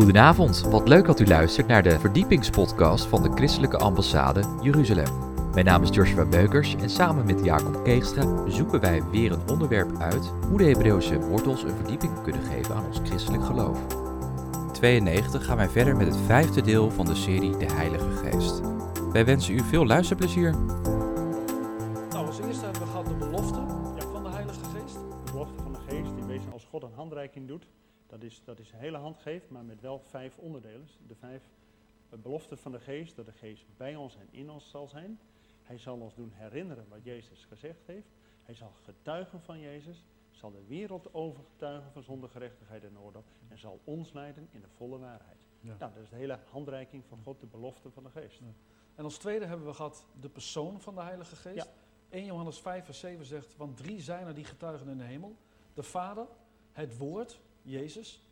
Goedenavond, wat leuk dat u luistert naar de verdiepingspodcast van de Christelijke Ambassade Jeruzalem. Mijn naam is Joshua Beukers en samen met Jacob Keegstra zoeken wij weer een onderwerp uit hoe de Hebreeuwse wortels een verdieping kunnen geven aan ons christelijk geloof. 92 gaan wij verder met het vijfde deel van de serie De Heilige Geest. Wij wensen u veel luisterplezier. Nou, als eerste hebben we gehad de belofte ja, van de Heilige Geest. De belofte van de geest, die wezen als God een handreiking doet. Dat is, dat is een hele hand geeft, maar met wel vijf onderdelen. De vijf eh, beloften van de geest, dat de geest bij ons en in ons zal zijn. Hij zal ons doen herinneren wat Jezus gezegd heeft. Hij zal getuigen van Jezus, zal de wereld overgetuigen van zonde, gerechtigheid en oordeel. En zal ons leiden in de volle waarheid. Ja. Nou, dat is de hele handreiking van God, de belofte van de geest. Ja. En als tweede hebben we gehad de persoon van de Heilige Geest. Ja. 1 Johannes 5 vers 7 zegt, want drie zijn er die getuigen in de hemel. De Vader, het Woord, Jezus.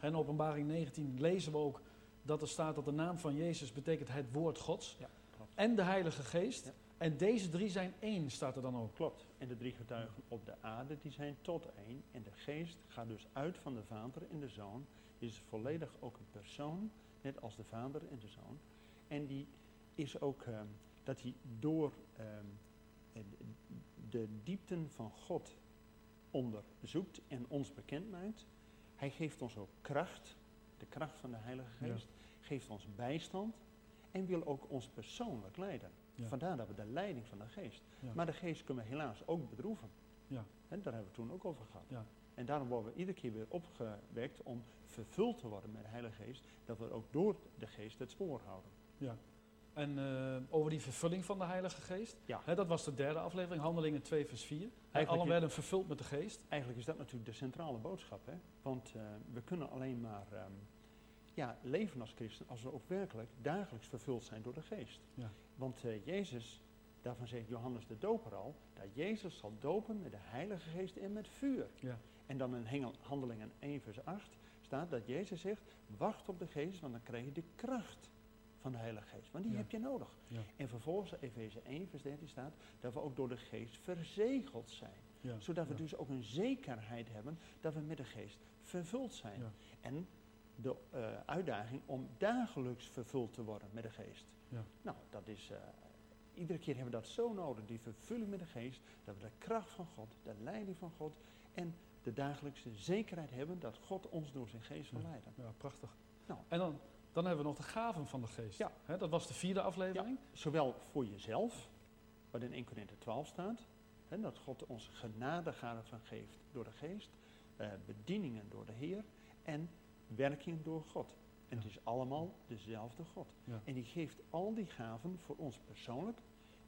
En in openbaring 19 lezen we ook dat er staat dat de naam van Jezus betekent het Woord Gods. Ja. En de Heilige Geest. Ja. En deze drie zijn één, staat er dan ook. Klopt. En de drie getuigen op de aarde, die zijn tot één. En de geest gaat dus uit van de vader en de zoon. Die is volledig ook een persoon, net als de vader en de zoon. En die is ook ehm, dat hij door ehm, eh, de diepten van God onderzoekt en ons bekend maakt. Hij geeft ons ook kracht, de kracht van de Heilige Ja. Geest. Geeft ons bijstand en wil ook ons persoonlijk leiden. Ja. Vandaar dat we de leiding van de geest. Ja. Maar de geest kunnen we helaas ook bedroeven. Ja. Hè, daar hebben we toen ook over gehad. Ja. En daarom worden we iedere keer weer opgewekt om vervuld te worden met de Heilige Geest. Dat we ook door de geest het spoor houden. Ja. En eh, over die vervulling van de Heilige Geest. Ja. Hè, dat was de derde aflevering, Handelingen 2 vers 4. Is- werden vervuld met de Geest. Eigenlijk is dat natuurlijk de centrale boodschap. Hè? Want eh, we kunnen alleen maar ehm, ja, leven als christen als we ook werkelijk dagelijks vervuld zijn door de geest. Ja. Want eh, Jezus, daarvan zegt Johannes de Doper al, dat Jezus zal dopen met de Heilige Geest en met vuur. Ja. En dan in Hengel- Handelingen 1 vers 8 staat dat Jezus zegt, wacht op de geest, want dan krijg je de kracht van de Heilige Geest. Want die Ja. heb je nodig. Ja. En vervolgens, Efeze 1 vers 13 staat, dat we ook door de geest verzegeld zijn Ja. zodat we dus ook een zekerheid hebben dat we met de geest vervuld zijn. En de eh, uitdaging om dagelijks vervuld te worden met de geest. Ja. Nou, dat is. eh, iedere keer hebben we dat zo nodig, die vervulling met de geest, dat we de kracht van God, de leiding van God en de dagelijkse zekerheid hebben dat God ons door zijn geest leiden. Ja, prachtig. Nou. En dan, dan hebben we nog de gaven van de geest. Ja. Dat was de vierde aflevering. Zowel voor jezelf, wat in 1 Corinthië 12 staat, dat God ons genadegaven geeft door de geest, eh, bedieningen door de Heer en werking door God. En Ja. het is allemaal dezelfde God. Ja. En die geeft al die gaven voor ons persoonlijk,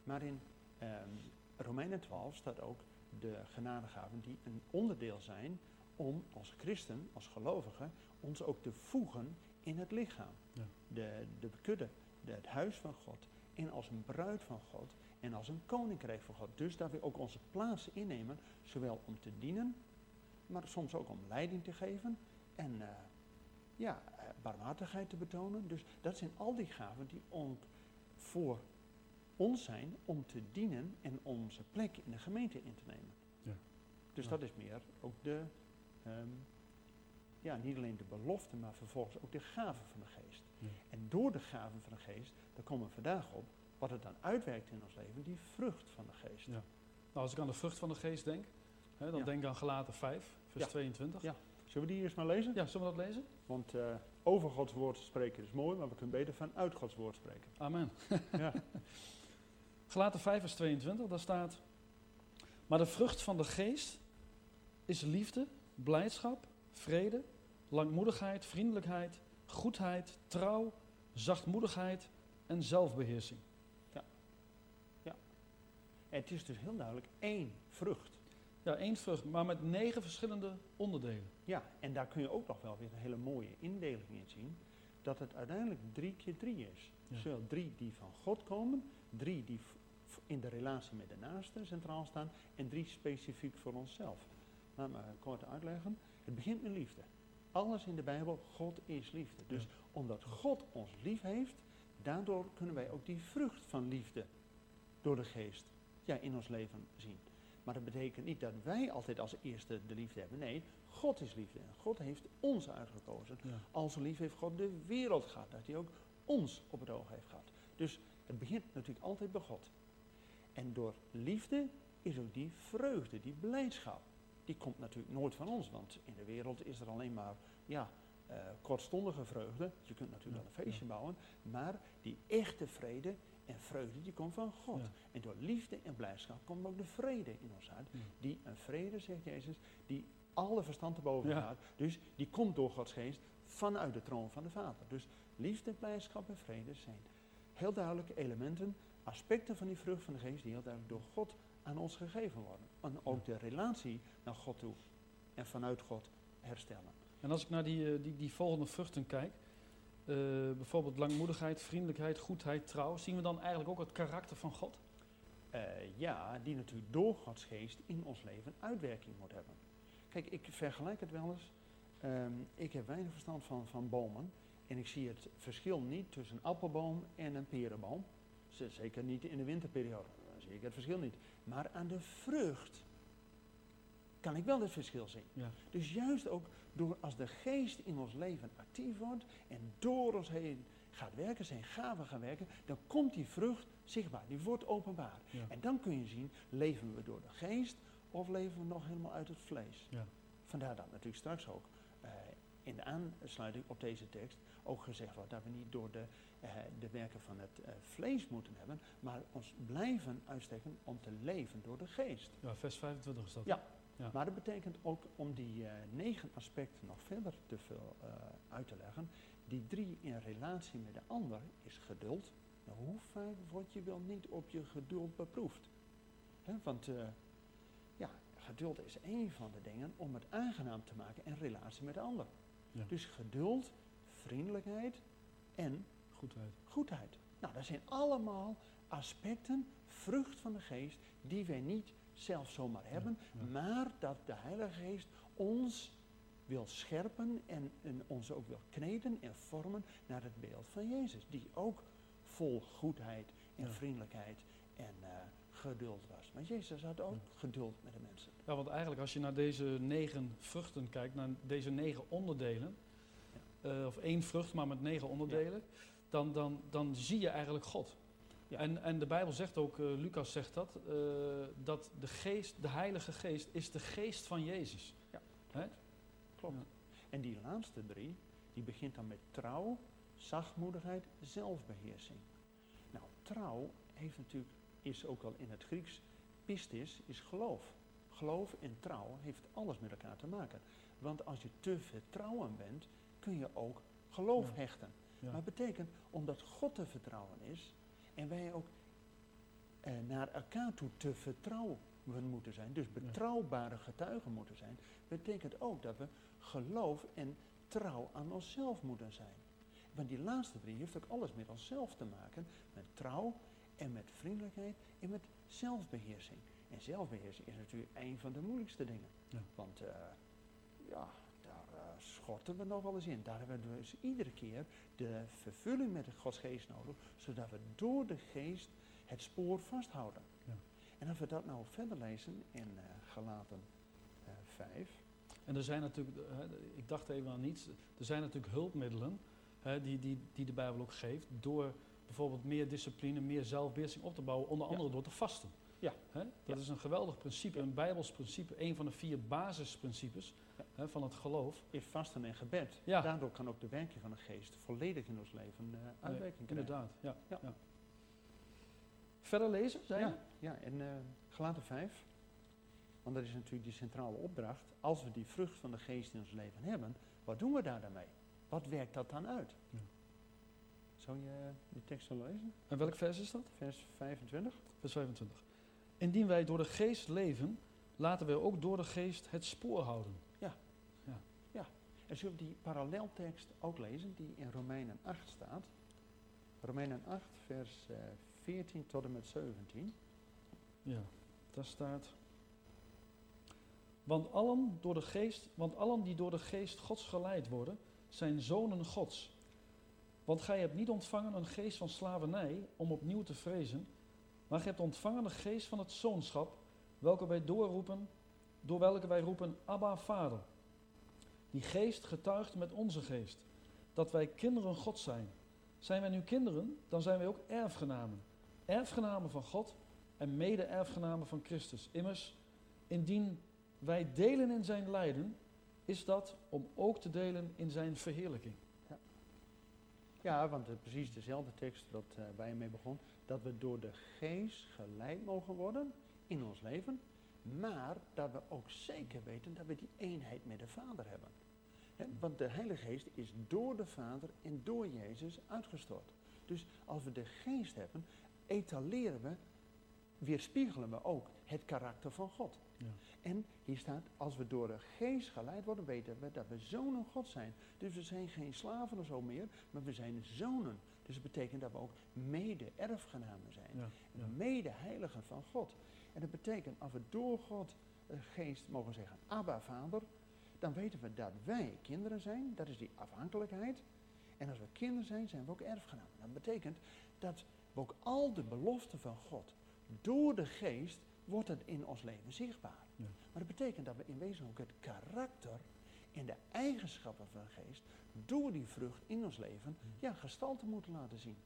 maar in ehm, Romeinen 12 staat ook de genadegaven die een onderdeel zijn om als christen, als gelovigen, ons ook te voegen in het lichaam. Ja. De, de kudde, de, het huis van God. En als een bruid van God en als een koninkrijk van God. Dus dat we ook onze plaats innemen, zowel om te dienen, maar soms ook om leiding te geven en eh, ja, eh, barmhartigheid te betonen. Dus dat zijn al die gaven die ook voor ons zijn om te dienen en onze plek in de gemeente in te nemen. Ja. Dus Ja. dat is meer ook de, ehm, ja, niet alleen de belofte, maar vervolgens ook de gaven van de geest. Ja. En door de gaven van de geest, daar komen we vandaag op, wat het dan uitwerkt in ons leven, die vrucht van de geest. Ja. Nou, als ik aan de vrucht van de geest denk, hè, dan Ja. denk ik aan Galaten 5, vers Ja. 22. Ja. Zullen we die eerst maar lezen? Ja, zullen we dat lezen? Want eh, over Gods woord spreken is mooi, maar we kunnen beter vanuit Gods woord spreken. Amen. ja. Galaten 5, vers 22, daar staat... Maar de vrucht van de geest is liefde, blijdschap, vrede, langmoedigheid, vriendelijkheid, goedheid, trouw, zachtmoedigheid en zelfbeheersing. En het is dus heel duidelijk één vrucht. Ja, één vrucht, maar met negen verschillende onderdelen. Ja, en daar kun je ook nog wel weer een hele mooie indeling in zien. Dat het uiteindelijk drie keer drie is. Ja. Zowel drie die van God komen, drie die in de relatie met de naaste centraal staan en drie specifiek voor onszelf. Laat me kort uitleggen. Het begint met liefde. Alles in de Bijbel, God is liefde. Dus Ja. omdat God ons lief heeft, daardoor kunnen wij ook die vrucht van liefde door de geest ja, in ons leven zien. Maar dat betekent niet dat wij altijd als eerste de liefde hebben. Nee, God is liefde. En God heeft ons uitgekozen. Ja. Als lief heeft God de wereld gehad. Dat hij ook ons op het oog heeft gehad. Dus het begint natuurlijk altijd bij God. En door liefde is ook die vreugde, die blijdschap. Die komt natuurlijk nooit van ons. Want in de wereld is er alleen maar ja, eh, kortstondige vreugde. Je kunt natuurlijk wel een feestje bouwen. Maar die echte vrede en vreugde die komt van God. En door liefde en blijdschap komt ook de vrede in ons uit. Die een vrede, zegt Jezus, die alle verstand te boven gaat. Dus die komt door Gods geest vanuit de troon van de Vader. Dus liefde, blijdschap en vrede zijn heel duidelijke elementen, aspecten van die vrucht van de geest die heel duidelijk door God aan ons gegeven worden. En ook de relatie naar God toe en vanuit God herstellen. En als ik naar die, eh, die, die volgende vruchten kijk, eh, bijvoorbeeld langmoedigheid, vriendelijkheid, goedheid, trouw, zien we dan eigenlijk ook het karakter van God? Eh, ja, die natuurlijk door Gods geest in ons leven uitwerking moet hebben. Kijk, ik vergelijk het wel eens. Ehm, ik heb weinig verstand van, van bomen. En ik zie het verschil niet tussen een appelboom en een perenboom. Zeker niet in de winterperiode. Dan zie ik het verschil niet. Maar aan de vrucht kan ik wel het verschil zien. Ja. Dus juist ook door als de geest in ons leven actief wordt en door ons heen gaat werken, zijn gaven gaan werken, dan komt die vrucht zichtbaar, die wordt openbaar. Ja. En dan kun je zien, leven we door de geest of leven we nog helemaal uit het vlees. Ja. Vandaar dat natuurlijk straks ook in de aansluiting op deze tekst ook gezegd wordt dat we niet door de, eh, de werken van het eh, vlees moeten hebben, maar ons blijven uitsteken om te leven door de geest. Ja, vers 25 is dat. Ja. Ja. Maar dat betekent ook om die eh, negen aspecten nog verder te veel uit te leggen. Die drie in relatie met de ander is geduld. Nou, hoe vaak wordt je wel niet op je geduld beproefd? Want ja, geduld is één van de dingen om het aangenaam te maken in relatie met de ander. Ja. Dus geduld, vriendelijkheid en Goedheid. goedheid. Nou, dat zijn allemaal aspecten, vrucht van de geest, die wij niet zelf zomaar hebben, ja. maar dat de Heilige Geest ons wil scherpen en, en ons ook wil kneden en vormen naar het beeld van Jezus, die ook vol goedheid en vriendelijkheid en eh, geduld was. Maar Jezus had ook Ja. geduld met de mensen. Ja, want eigenlijk als je naar deze negen vruchten kijkt, naar deze negen onderdelen, eh, of één vrucht maar met negen onderdelen, dan, dan, dan zie je eigenlijk God. Ja. En, en de Bijbel zegt ook, eh, Lucas zegt dat, eh, dat de geest, de Heilige Geest, is de geest van Jezus. Klopt. Ja. En die laatste drie, die begint dan met trouw, zachtmoedigheid, zelfbeheersing. Nou, trouw heeft natuurlijk, is ook al in het Grieks, pistis, is geloof. Geloof en trouw heeft alles met elkaar te maken. Want als je te vertrouwen bent, kun je ook geloof Ja. hechten. Ja. Maar betekent, omdat God te vertrouwen is, en wij ook eh, naar elkaar toe te vertrouwen moeten zijn, dus betrouwbare getuigen moeten zijn, betekent ook dat we geloof en trouw aan onszelf moeten zijn. Want die laatste drie heeft ook alles met onszelf te maken, met trouw en met vriendelijkheid en met zelfbeheersing. En zelfbeheersing is natuurlijk een van de moeilijkste dingen. Ja. Want eh, ja, daar eh, schorten we nog wel eens in. Daar hebben we dus iedere keer de vervulling met de Gods geest nodig, zodat we door de geest het spoor vasthouden. Ja. En als we dat nou verder lezen in eh Galaten eh 5. En er zijn natuurlijk, ik dacht even aan niets, er zijn natuurlijk hulpmiddelen hè, die, die, die de Bijbel ook geeft, door bijvoorbeeld meer discipline, meer zelfbeheersing op te bouwen, onder Ja. andere door te vasten. Ja. Dat Ja. is een geweldig principe, een Bijbels principe, een van de vier basisprincipes Ja. van het geloof. is vasten en gebed. Ja. Daardoor kan ook de werking van de geest volledig in ons leven uitwerking krijgen. Inderdaad, ja. Ja. Verder lezen, zei je? Ja, ja, en eh Galaten 5, want dat is natuurlijk die centrale opdracht. Als we die vrucht van de geest in ons leven hebben, wat doen we daar dan mee? Wat werkt dat dan uit? Ja. Zou je die tekst willen lezen? En welk vers is dat? Vers 25. Vers 25. Indien wij door de geest leven, laten wij ook door de geest het spoor houden. En zullen we die paralleltekst ook lezen, die in Romeinen 8 staat? Romeinen 8, vers eh, 14 tot en met 17. Ja, daar staat. Want allen, door de geest, want allen die door de geest Gods geleid worden, zijn zonen Gods. Want gij hebt niet ontvangen een geest van slavernij om opnieuw te vrezen, maar gij hebt ontvangen de geest van het zoonschap, welke wij doorroepen, door welke wij roepen Abba Vader. Die geest getuigt met onze geest dat wij kinderen God zijn. Zijn wij nu kinderen, dan zijn wij ook erfgenamen. Erfgenamen van God en mede-erfgenamen van Christus. Immers, indien wij delen in zijn lijden, is dat om ook te delen in zijn verheerlijking. Ja, want het precies dezelfde tekst dat uh, waar je mee begon. Dat we door de geest geleid mogen worden in ons leven. Maar dat we ook zeker weten dat we die eenheid met de Vader hebben. want de Heilige Geest is door de Vader en door Jezus uitgestort. Dus als we de geest hebben, etaleren we, weerspiegelen we ook het karakter van God. Ja. En hier staat, als we door de geest geleid worden, weten we dat we zonen God zijn. Dus we zijn geen slaven of zo meer, maar we zijn zonen. Dus dat betekent dat we ook mede-erfgenamen zijn. Ja, Mede-heiligen van God. En dat betekent, als we door God de geest mogen zeggen, Abba Vader, dan weten we dat wij kinderen zijn. Dat is die afhankelijkheid. En als we kinderen zijn, zijn we ook erfgenamen. Dat betekent dat we ook al de beloften van God door de geest wordt het in ons leven zichtbaar. Ja. Maar dat betekent dat we in wezen ook het karakter en de eigenschappen van de geest door die vrucht in ons leven ja, gestalte moeten laten zien.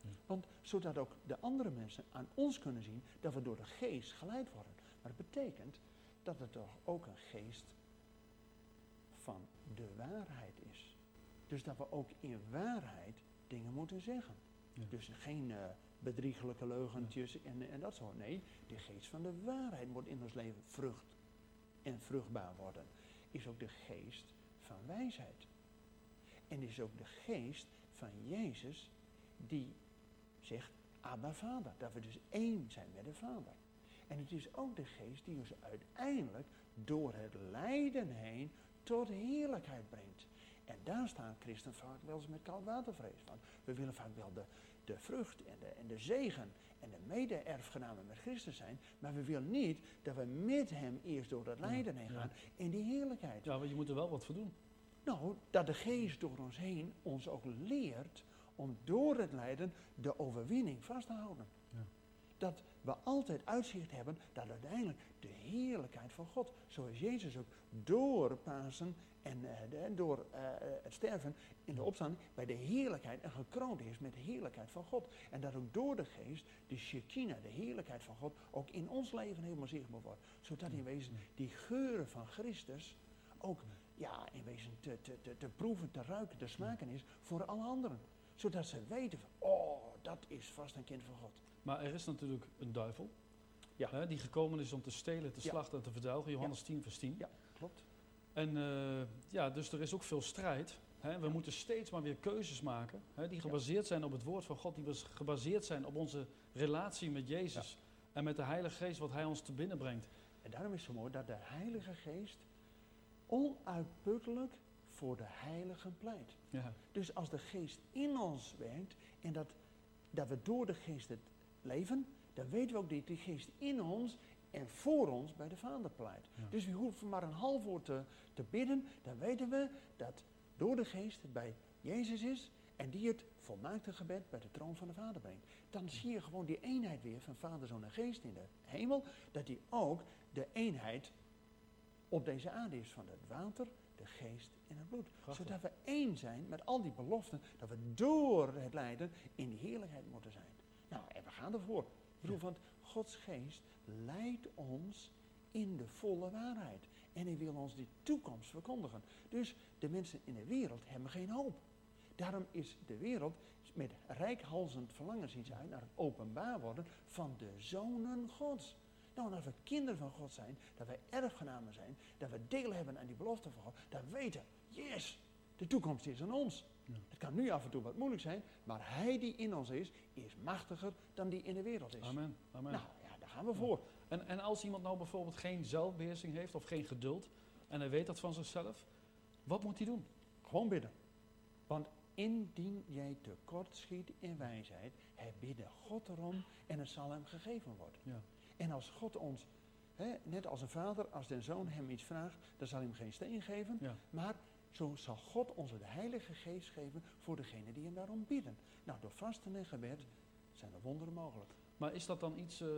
Ja. Want zodat ook de andere mensen aan ons kunnen zien dat we door de geest geleid worden. Maar dat betekent dat het toch ook een geest van de waarheid is. Dus dat we ook in waarheid dingen moeten zeggen. Dus geen uh, bedriegelijke leugentjes en, en dat soort. Nee, de geest van de waarheid moet in ons leven vrucht en vruchtbaar worden. Is ook de geest van wijsheid. En is ook de geest van Jezus die zegt, Abba Vader. Dat we dus één zijn met de Vader. En het is ook de geest die ons uiteindelijk door het lijden heen tot heerlijkheid brengt. En daar staan christen vaak wel eens met koud watervrees van. We willen vaak wel de, de vrucht en de, en de zegen en de mede-erfgenamen met Christus zijn. Maar we willen niet dat we met hem eerst door dat lijden heen gaan in die heerlijkheid. Ja, maar je moet er wel wat voor doen. Nou, dat de geest door ons heen ons ook leert om door het lijden de overwinning vast te houden. Ja. Dat we altijd uitzicht hebben dat uiteindelijk de heerlijkheid van God, zoals Jezus ook door Pasen en uh, door uh, het sterven in de opstanding bij de heerlijkheid en gekroond is met de heerlijkheid van God. En dat ook door de geest de Shekinah, de heerlijkheid van God, ook in ons leven helemaal zichtbaar wordt. Zodat in wezen die geuren van Christus ook ja, in wezen te, te, te, te proeven, te ruiken, te smaken is voor alle anderen. Zodat ze weten van, oh, dat is vast een kind van God. Maar er is natuurlijk een duivel. Ja. Hè, die gekomen is om te stelen, te slachten en te verdelgen. Johannes 10 vers 10. Ja, klopt. En uh, ja, dus er is ook veel strijd. Hè. We moeten steeds maar weer keuzes maken. Hè, die gebaseerd zijn op het woord van God. Die gebaseerd zijn op onze relatie met Jezus. En met de Heilige Geest wat Hij ons te binnen brengt. En daarom is het zo mooi dat de Heilige Geest onuitputtelijk voor de heiligen pleit. Ja. Dus als de geest in ons werkt en dat, dat we door de geest het leven, dan weten we ook dat die geest in ons en voor ons bij de Vader pleit. Dus we hoeven maar een half woord te, te bidden, dan weten we dat door de geest het bij Jezus is en die het volmaakte gebed bij de troon van de Vader brengt. Dan zie je gewoon die eenheid weer van Vader, Zoon en Geest in de hemel, dat die ook de eenheid op deze aarde is van het water, de geest en het bloed. Zodat we één zijn met al die beloften, dat we door het lijden in die heerlijkheid moeten zijn. Nou, en we gaan ervoor. Ik bedoel, want Gods geest leidt ons in de volle waarheid. En hij wil ons die toekomst verkondigen. Dus de mensen in de wereld hebben geen hoop. Daarom is de wereld met rijkhalzend verlangen zien uit naar het openbaar worden van de zonen Gods. Nou, als we kinderen van God zijn, dat wij erfgenamen zijn, dat we deel hebben aan die belofte van God, dan weten, yes, de toekomst is aan ons. Het kan nu af en toe wat moeilijk zijn, maar Hij die in ons is, is machtiger dan die in de wereld is. Amen. Amen. Nou ja, daar gaan we voor. En, en als iemand nou bijvoorbeeld geen zelfbeheersing heeft of geen geduld, en hij weet dat van zichzelf, wat moet hij doen? Gewoon bidden. Want indien jij tekort schiet in wijsheid, hij bidde God erom en het zal hem gegeven worden. Ja. En als God ons, hè, net als een vader, als de zoon hem iets vraagt, dan zal hij hem geen steen geven. Maar zo zal God ons de Heilige Geest geven voor degene die hem daarom bidden. Nou, door vasten en gebed zijn er wonderen mogelijk. Maar is dat dan iets uh,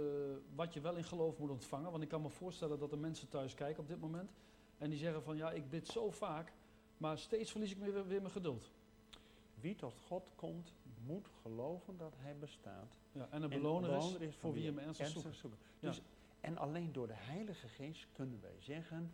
wat je wel in geloof moet ontvangen? Want ik kan me voorstellen dat er mensen thuis kijken op dit moment. En die zeggen van ja, ik bid zo vaak. Maar steeds verlies ik weer, weer mijn geduld. Wie tot God komt, moet geloven dat hij bestaat. Ja, en een En beloner is voor wie hem ernstig zoekt. Ja. Dus, En alleen door de Heilige Geest kunnen wij zeggen,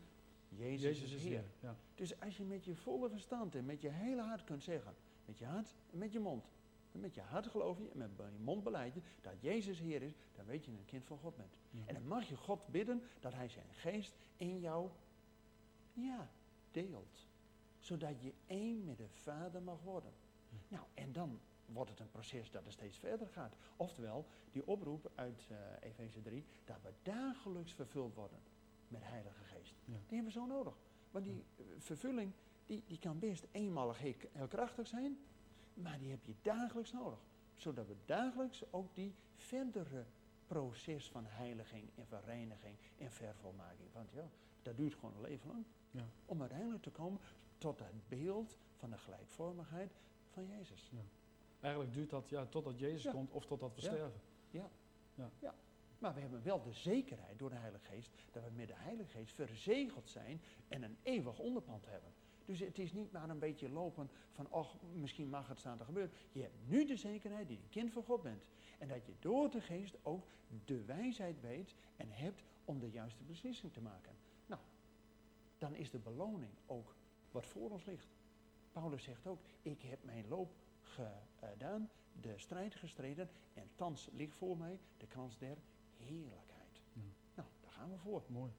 Jezus, Jezus is Heer. Heer. Ja. Dus als je met je volle verstand en met je hele hart kunt zeggen, met je hart en met je mond, en met je hart geloof je en met je mond beleid je dat Jezus Heer is, dan weet je een kind van God bent. Ja. En dan mag je God bidden dat Hij zijn geest in jou, ja, deelt. Zodat je één met de Vader mag worden. Ja. Nou, en dan wordt het een proces dat er steeds verder gaat. Oftewel, die oproep uit eh Efeze 3, dat we dagelijks vervuld worden met Heilige Geest. Ja. Die hebben we zo nodig. Want die eh, vervulling, die, die kan best eenmalig heel, heel krachtig zijn, maar die heb je dagelijks nodig. Zodat we dagelijks ook die verdere proces van heiliging en verreniging en vervolmaking. Want ja, dat duurt gewoon een leven lang. Ja. Om uiteindelijk te komen tot het beeld van de gelijkvormigheid van Jezus. Eigenlijk duurt dat ja, totdat Jezus Ja. komt of totdat we Ja. sterven. Maar we hebben wel de zekerheid door de Heilige Geest dat we met de Heilige Geest verzegeld zijn en een eeuwig onderpand hebben. Dus het is niet maar een beetje lopen van, och, misschien mag het staan te gebeuren. Je hebt nu de zekerheid dat je een kind van God bent. En dat je door de Geest ook de wijsheid weet en hebt om de juiste beslissing te maken. Nou, dan is de beloning ook wat voor ons ligt. Paulus zegt ook, ik heb mijn loop gedaan, de strijd gestreden en thans ligt voor mij de krans der heerlijkheid. Ja. Nou, daar gaan we voor. Mooi.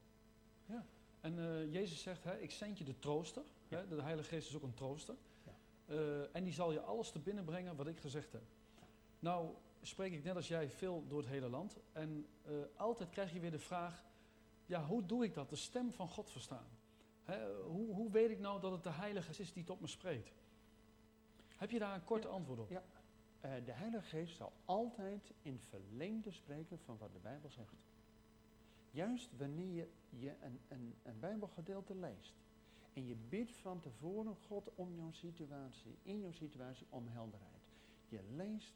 Ja. En eh, Jezus zegt, hè, ik zend je de trooster. Ja. Hè, de Heilige Geest is ook een trooster. Ja. Eh, en die zal je alles te binnen brengen wat ik gezegd heb. Nou spreek ik net als jij veel door het hele land. En eh, altijd krijg je weer de vraag, ja, hoe doe ik dat? De stem van God verstaan. Hè, hoe, hoe weet ik nou dat het de Heilige Geest is die tot me spreekt? Heb je daar een kort antwoord op? Ja. Eh, de Heilige Geest zal altijd in verlengde spreken van wat de Bijbel zegt. Juist wanneer je een, een, een Bijbelgedeelte leest en je bidt van tevoren God om jouw situatie, in jouw situatie om helderheid. Je leest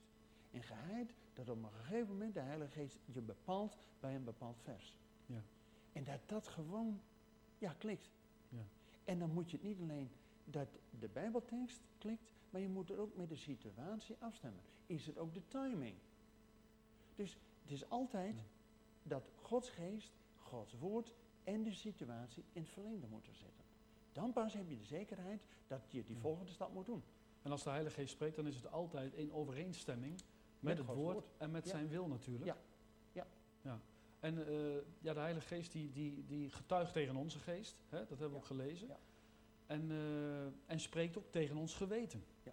in geheid dat op een gegeven moment de Heilige Geest je bepaalt bij een bepaald vers. Ja. En dat dat gewoon, ja, klikt. Ja. En dan moet je het niet alleen dat de Bijbeltekst klikt, maar je moet het ook met de situatie afstemmen. Is het ook de timing? Dus het is altijd dat Gods geest, Gods woord en de situatie in het verlengde moeten zitten. Dan pas heb je de zekerheid dat je die volgende stap moet doen. En als de Heilige Geest spreekt, dan is het altijd in overeenstemming met, Met het woord, woord. en met Ja. zijn wil natuurlijk. Ja. Ja. ja. En eh, ja, de Heilige Geest die, die, die getuigt tegen onze geest, hè, dat hebben we Ja. ook gelezen. Ja. En, eh, en spreekt ook tegen ons geweten. Ja.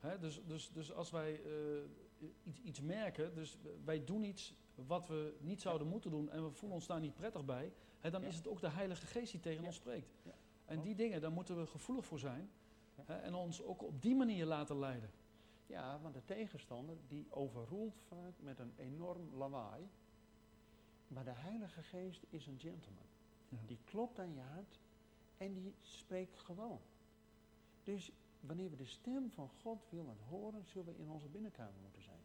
Hè, dus, dus, dus als wij eh, iets, iets merken, dus wij doen iets wat we niet zouden moeten doen en we voelen ons daar niet prettig bij, hè, dan Ja. is het ook de Heilige Geest die tegen ons spreekt. Ja. En die dingen, daar moeten we gevoelig voor zijn hè, en ons ook op die manier laten leiden. Ja, want de tegenstander die overroelt vaak met een enorm lawaai. Maar de Heilige Geest is een gentleman. Die klopt aan je hart en die spreekt gewoon. Dus wanneer we de stem van God willen horen, zullen we in onze binnenkamer moeten zijn.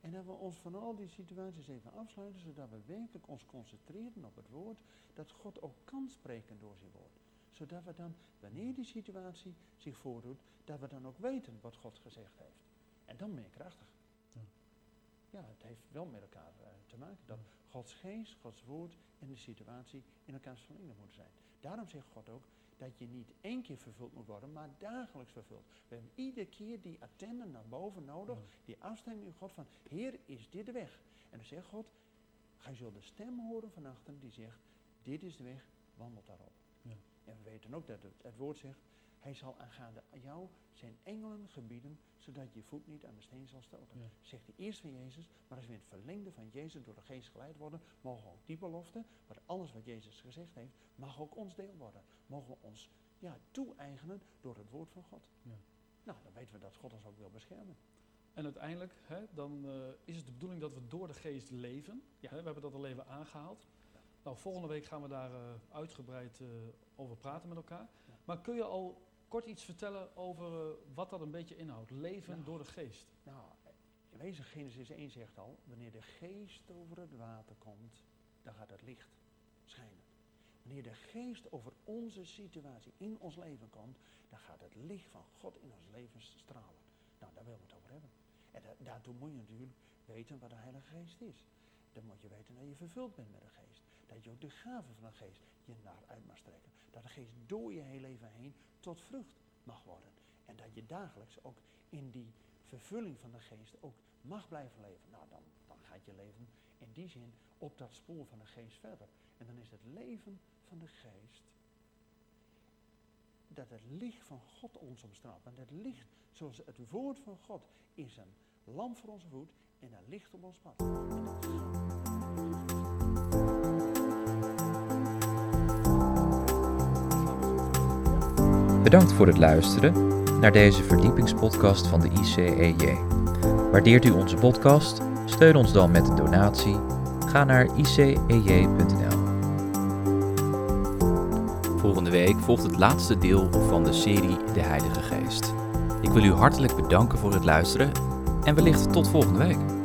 En dat we ons van al die situaties even afsluiten, zodat we werkelijk ons concentreren op het woord, dat God ook kan spreken door zijn woord. Zodat we dan, wanneer die situatie zich voordoet, dat we dan ook weten wat God gezegd heeft. En dan ben je krachtig. Ja. Ja, het heeft wel met elkaar eh, te maken. Dat Gods geest, Gods woord en de situatie in elkaars verlengde moeten zijn. Daarom zegt God ook dat je niet één keer vervuld moet worden, maar dagelijks vervuld. We hebben iedere keer die attenden naar boven nodig, die afstemming in God van, Heer, is dit de weg? En dan zegt God, gij zult de stem horen van achteren die zegt, dit is de weg, wandelt daarop. Ja. En we weten ook dat het, het woord zegt, hij zal aangaande jou zijn engelen gebieden, zodat je voet niet aan de steen zal stoten. Ja. Zegt hij eerst van Jezus, maar als we in het verlengde van Jezus door de geest geleid worden, mogen ook die belofte, wat alles wat Jezus gezegd heeft, mag ook ons deel worden. Mogen we ons ja, toe-eigenen door het woord van God. Ja. Nou, dan weten we dat God ons ook wil beschermen. En uiteindelijk, hè, dan eh, is het de bedoeling dat we door de geest leven. Ja. Hè, we hebben dat al even aangehaald. Nou, volgende week gaan we daar eh, uitgebreid eh, over praten met elkaar. Ja. Maar kun je al kort iets vertellen over eh, wat dat een beetje inhoudt? Leven Nou. door de geest. Nou, in wezen Genesis 1 zegt al, wanneer de geest over het water komt, dan gaat het licht schijnen. Wanneer de geest over onze situatie in ons leven komt, dan gaat het licht van God in ons leven stralen. Nou, daar willen we het over hebben. En da daartoe moet je natuurlijk weten wat de Heilige Geest is. Dan moet je weten dat je vervuld bent met de Geest. Dat je ook de gaven van de Geest je naar uit mag strekken. Dat de Geest door je heel leven heen tot vrucht mag worden. En dat je dagelijks ook in die vervulling van de Geest ook mag blijven leven. Nou, dan, dan gaat je leven in die zin op dat spoor van de Geest verder. En dan is het leven van de Geest dat het licht van God ons omstraalt. Want het licht, zoals het woord van God, is een lamp voor onze voet en een licht op ons pad. Bedankt voor het luisteren naar deze verdiepingspodcast van de ICEJ. Waardeert u onze podcast? Steun ons dan met een donatie. Ga naar icej.nl. Volgende week volgt het laatste deel van de serie De Heilige Geest. Ik wil u hartelijk bedanken voor het luisteren en wellicht tot volgende week.